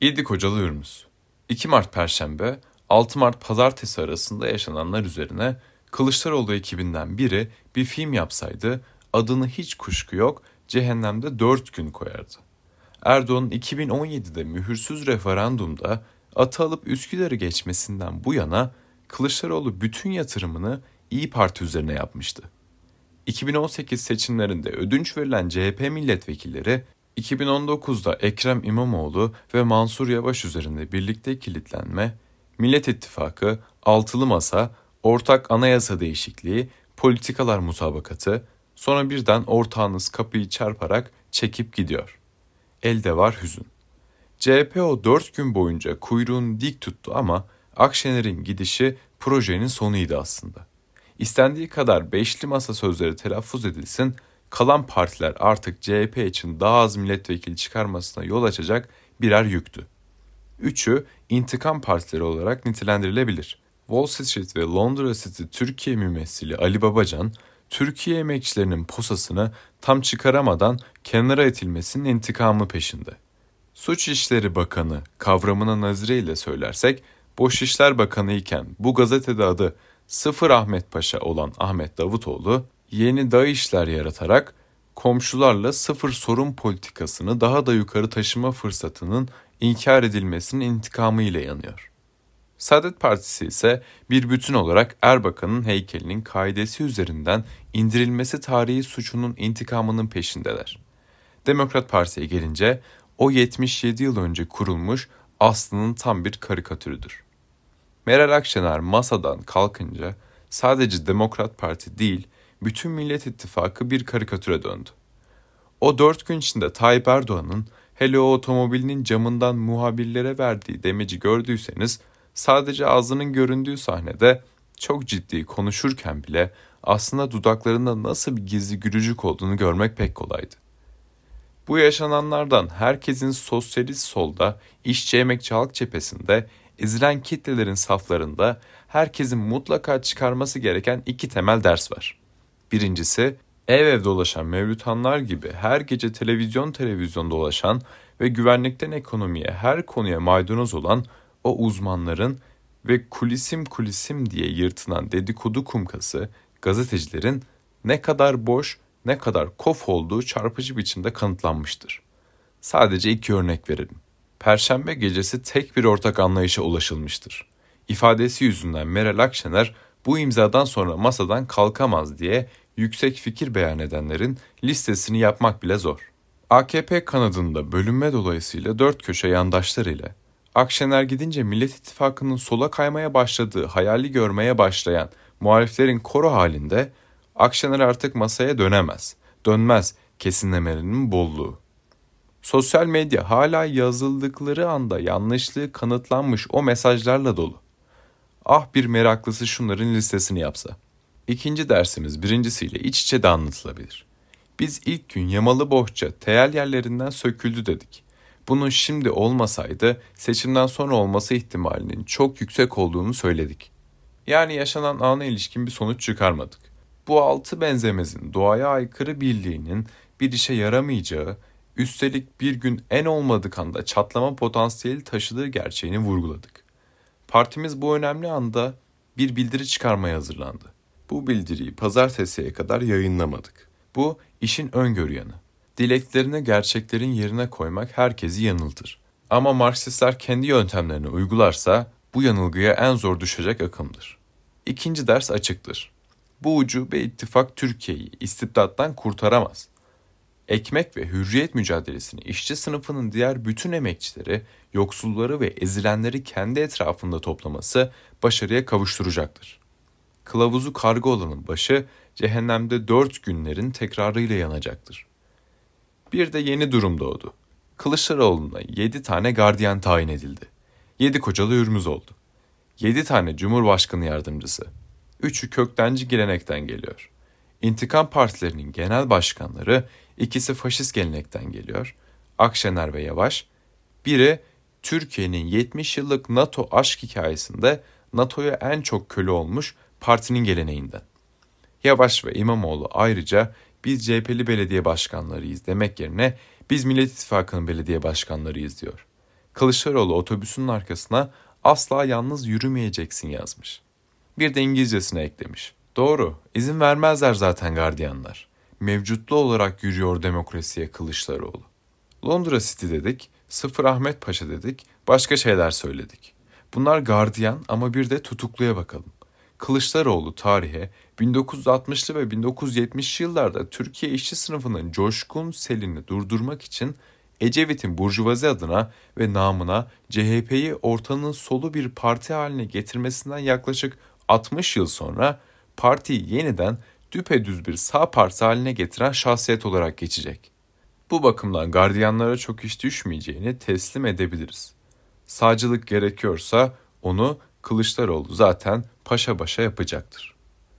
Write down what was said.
İdi Kocalı Ürmüz 2 Mart Perşembe, 6 Mart Pazartesi arasında yaşananlar üzerine Kılıçdaroğlu ekibinden biri bir film yapsaydı adını hiç kuşku yok cehennemde 4 gün koyardı. Erdoğan'ın 2017'de mühürsüz referandumda atı alıp Üsküdar'ı geçmesinden bu yana Kılıçdaroğlu bütün yatırımını İyi Parti üzerine yapmıştı. 2018 seçimlerinde ödünç verilen CHP milletvekilleri 2019'da Ekrem İmamoğlu ve Mansur Yavaş üzerinde birlikte kilitlenme, Millet İttifakı, Altılı Masa, Ortak Anayasa Değişikliği, Politikalar Musabakatı, sonra birden ortağınız kapıyı çarparak çekip gidiyor. Elde var hüzün. CHP o dört gün boyunca kuyruğunu dik tuttu ama Akşener'in gidişi projenin sonuydu aslında. İstendiği kadar beşli masa sözleri telaffuz edilsin, kalan partiler artık CHP için daha az milletvekili çıkarmasına yol açacak birer yüktü. Üçü intikam partileri olarak nitelendirilebilir. Wall Street ve Londra City Türkiye mümessili Ali Babacan, Türkiye emekçilerinin posasını tam çıkaramadan kenara itilmesinin intikamı peşinde. Suç İşleri Bakanı kavramına nazire ile söylersek, Boş İşler Bakanı iken bu gazetede adı Sıfır Ahmet Paşa olan Ahmet Davutoğlu, yeni DAğı işler yaratarak komşularla sıfır sorun politikasını daha da yukarı taşıma fırsatının inkar edilmesinin intikamı ile yanıyor. Saadet Partisi ise bir bütün olarak Erbakan'ın heykelinin kaidesi üzerinden indirilmesi tarihi suçunun intikamının peşindeler. Demokrat Parti'ye gelince o 77 yıl önce kurulmuş Aslı'nın tam bir karikatürüdür. Meral Akşener masadan kalkınca sadece Demokrat Parti değil, bütün Millet İttifakı bir karikatüre döndü. O dört gün içinde Tayyip Erdoğan'ın hele o otomobilinin camından muhabirlere verdiği demeci gördüyseniz sadece ağzının göründüğü sahnede çok ciddi konuşurken bile aslında dudaklarında nasıl bir gizli gülücük olduğunu görmek pek kolaydı. Bu yaşananlardan herkesin sosyalist solda, işçi emekçi halk cephesinde, ezilen kitlelerin saflarında herkesin mutlaka çıkarması gereken iki temel ders var. Birincisi, ev ev dolaşan mevlütanlar gibi her gece televizyon televizyon dolaşan ve güvenlikten ekonomiye her konuya maydanoz olan o uzmanların ve kulisim kulisim diye yırtılan dedikodu kumkası gazetecilerin ne kadar boş ne kadar kof olduğu çarpıcı biçimde kanıtlanmıştır. Sadece iki örnek verelim. Perşembe gecesi tek bir ortak anlayışa ulaşılmıştır. İfadesi yüzünden Meral Akşener bu imzadan sonra masadan kalkamaz diye yüksek fikir beyan edenlerin listesini yapmak bile zor. AKP kanadında bölünme dolayısıyla dört köşe yandaşlarıyla Akşener gidince Millet İttifakı'nın sola kaymaya başladığı hayali görmeye başlayan muhaliflerin koro halinde Akşener artık masaya dönemez, dönmez kesinlemelerinin bolluğu. Sosyal medya hala yazıldıkları anda yanlışlığı kanıtlanmış o mesajlarla dolu. Ah bir meraklısı şunların listesini yapsa. İkinci dersimiz birincisiyle iç içe de anlatılabilir. Biz ilk gün yamalı bohça teyel yerlerinden söküldü dedik. Bunun şimdi olmasaydı seçimden sonra olması ihtimalinin çok yüksek olduğunu söyledik. Yani yaşanan ana ilişkin bir sonuç çıkarmadık. Bu altı benzemezin doğaya aykırı birliğinin bir işe yaramayacağı, üstelik bir gün en olmadık anda çatlama potansiyeli taşıdığı gerçeğini vurguladık. Partimiz bu önemli anda bir bildiri çıkarmaya hazırlandı. Bu bildiriyi pazartesiye kadar yayınlamadık. Bu işin öngörü yanı. Dileklerini gerçeklerin yerine koymak herkesi yanıltır. Ama Marksistler kendi yöntemlerini uygularsa bu yanılgıya en zor düşecek akımdır. İkinci ders açıktır. Bu ucube ittifak Türkiye'yi istibdattan kurtaramaz. Ekmek ve hürriyet mücadelesini işçi sınıfının diğer bütün emekçileri, yoksulları ve ezilenleri kendi etrafında toplaması başarıya kavuşturacaktır. Kılavuzu kargo olanın başı cehennemde dört günlerin tekrarıyla yanacaktır. Bir de yeni durum doğdu. Kılıçdaroğlu'na yedi tane gardiyan tayin edildi. Yedi kocalı hürmüz oldu. Yedi tane cumhurbaşkanı yardımcısı. Üçü köktenci gelenekten geliyor. İntikam partilerinin genel başkanları ikisi faşist gelenekten geliyor. Akşener ve Yavaş. Biri Türkiye'nin 70 yıllık NATO aşk hikayesinde NATO'ya en çok köle olmuş partinin geleneğinden. Yavaş ve İmamoğlu ayrıca biz CHP'li belediye başkanlarıyız demek yerine biz Millet İttifakı'nın belediye başkanlarıyız diyor. Kılıçdaroğlu otobüsünün arkasına asla yalnız yürümeyeceksin yazmış. Bir de İngilizcesine eklemiş. Doğru, izin vermezler zaten gardiyanlar. Mevcutlu olarak yürüyor demokrasiye Kılıçdaroğlu. Londra City dedik, Sıfır Ahmet Paşa dedik, başka şeyler söyledik. Bunlar gardiyan ama bir de tutukluya bakalım. Kılıçdaroğlu tarihe 1960'lı ve 1970'li yıllarda Türkiye işçi sınıfının coşkun selini durdurmak için Ecevit'in burjuvazi adına ve namına CHP'yi ortanın solu bir parti haline getirmesinden yaklaşık 60 yıl sonra partiyi yeniden düpedüz bir sağ parti haline getiren şahsiyet olarak geçecek. Bu bakımdan gardiyanlara çok iş düşmeyeceğini teslim edebiliriz. Sağcılık gerekiyorsa onu Kılıçdaroğlu zaten paşa başa yapacaktır.